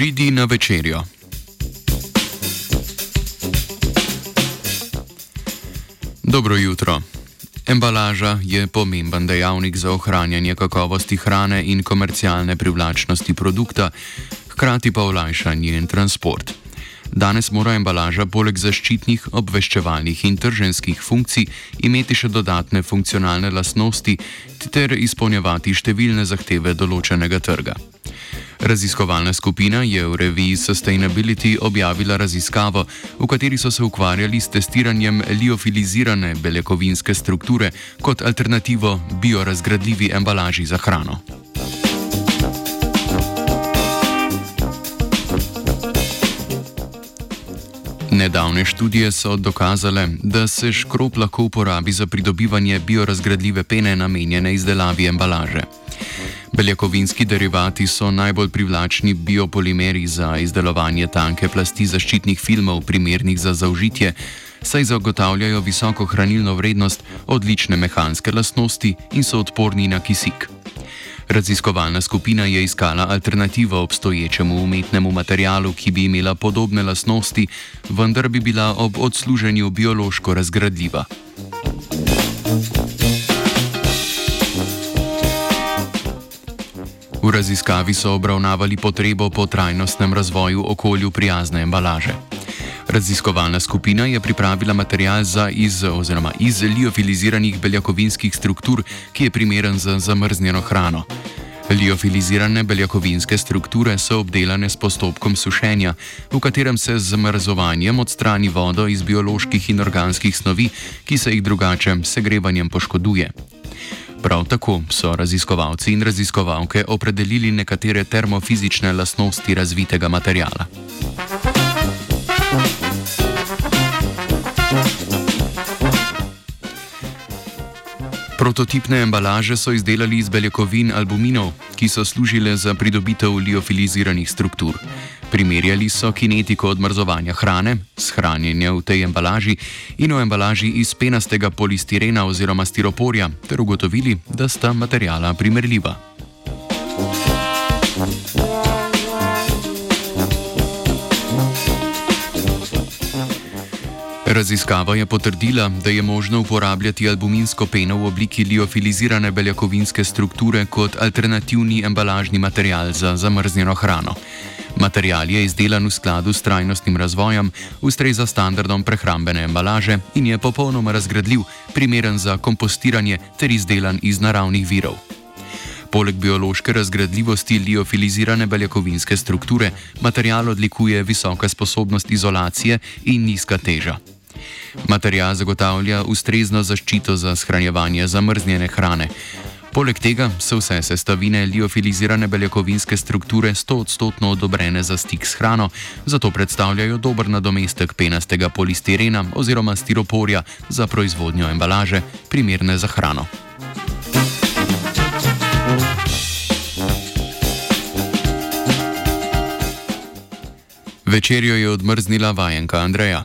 Pridi na večerjo. Dobro jutro. Embalaža je pomemben dejavnik za ohranjanje kakovosti hrane in komercialne privlačnosti produkta, hkrati pa olajša njen transport. Danes mora embalaža poleg zaščitnih, obveščevalnih in trženskih funkcij imeti še dodatne funkcionalne lastnosti ter izpolnjevati številne zahteve določenega trga. Raziskovalna skupina je v reviji Sustainability objavila raziskavo, v kateri so se ukvarjali s testiranjem liofilizirane beljakovinske strukture kot alternativo biorazgradljivi embalaži za hrano. Nedavne študije so dokazale, da se škrop lahko uporabi za pridobivanje biorazgradljive pene namenjene izdelavi embalaže. Beljakovinski derivati so najbolj privlačni biopolimeri za izdelovanje tanke plasti zaščitnih filmov, primernih za zaužitje, saj zagotavljajo visoko hranilno vrednost, odlične mehanske lastnosti in so odporni na kisik. Raziskovalna skupina je iskala alternativo obstoječemu umetnemu materialu, ki bi imela podobne lastnosti, vendar bi bila ob odsluženju biološko razgradljiva. V raziskavi so obravnavali potrebo po trajnostnem razvoju okolju prijazne embalaže. Raziskovalna skupina je pripravila material za iz, oziroma iz liofiliziranih beljakovinskih struktur, ki je primeren za zamrznjeno hrano. Liofilizirane beljakovinske strukture so obdelane s postopkom sušenja, v katerem se z zamrzovanjem odstrani vodo iz bioloških in organskih snovi, ki se jih drugače segrevanjem poškoduje. Prav tako so raziskovalci in raziskovalke opredelili nekatere termofizične lastnosti razvitega materijala. Prototipne embalaže so izdelali iz beljakovin albuminov, ki so služile za pridobitev liofiliziranih struktur. Primerjali so kinetiko odmrzovanja hrane, shranjenja v tej embalaži in v embalaži iz penastega polistirena oziroma stiroporja, ter ugotovili, da sta materijala primerljiva. Raziskava je potrdila, da je možno uporabljati albuminsko peno v obliki liofilizirane beljakovinske strukture kot alternativni embalažni material za zamrznjeno hrano. Material je izdelan v skladu s trajnostnim razvojem, ustreza standardom prehrambene embalaže in je popolnoma razgradljiv, primeren za kompostiranje ter izdelan iz naravnih virov. Poleg biološke razgradljivosti liofilizirane beljakovinske strukture, material odlikuje visoka sposobnost izolacije in nizka teža. Material zagotavlja ustrezno zaščito za shranjevanje zamrznjene hrane. Poleg tega so vse sestavine liofilizirane beljakovinske strukture 100-odstotno odobrene za stik s hrano, zato predstavljajo dober nadomestek penastega polistirena oziroma stiroporja za proizvodnjo embalaže, primerne za hrano. Večerjo je odmrznila vajenka Andreja.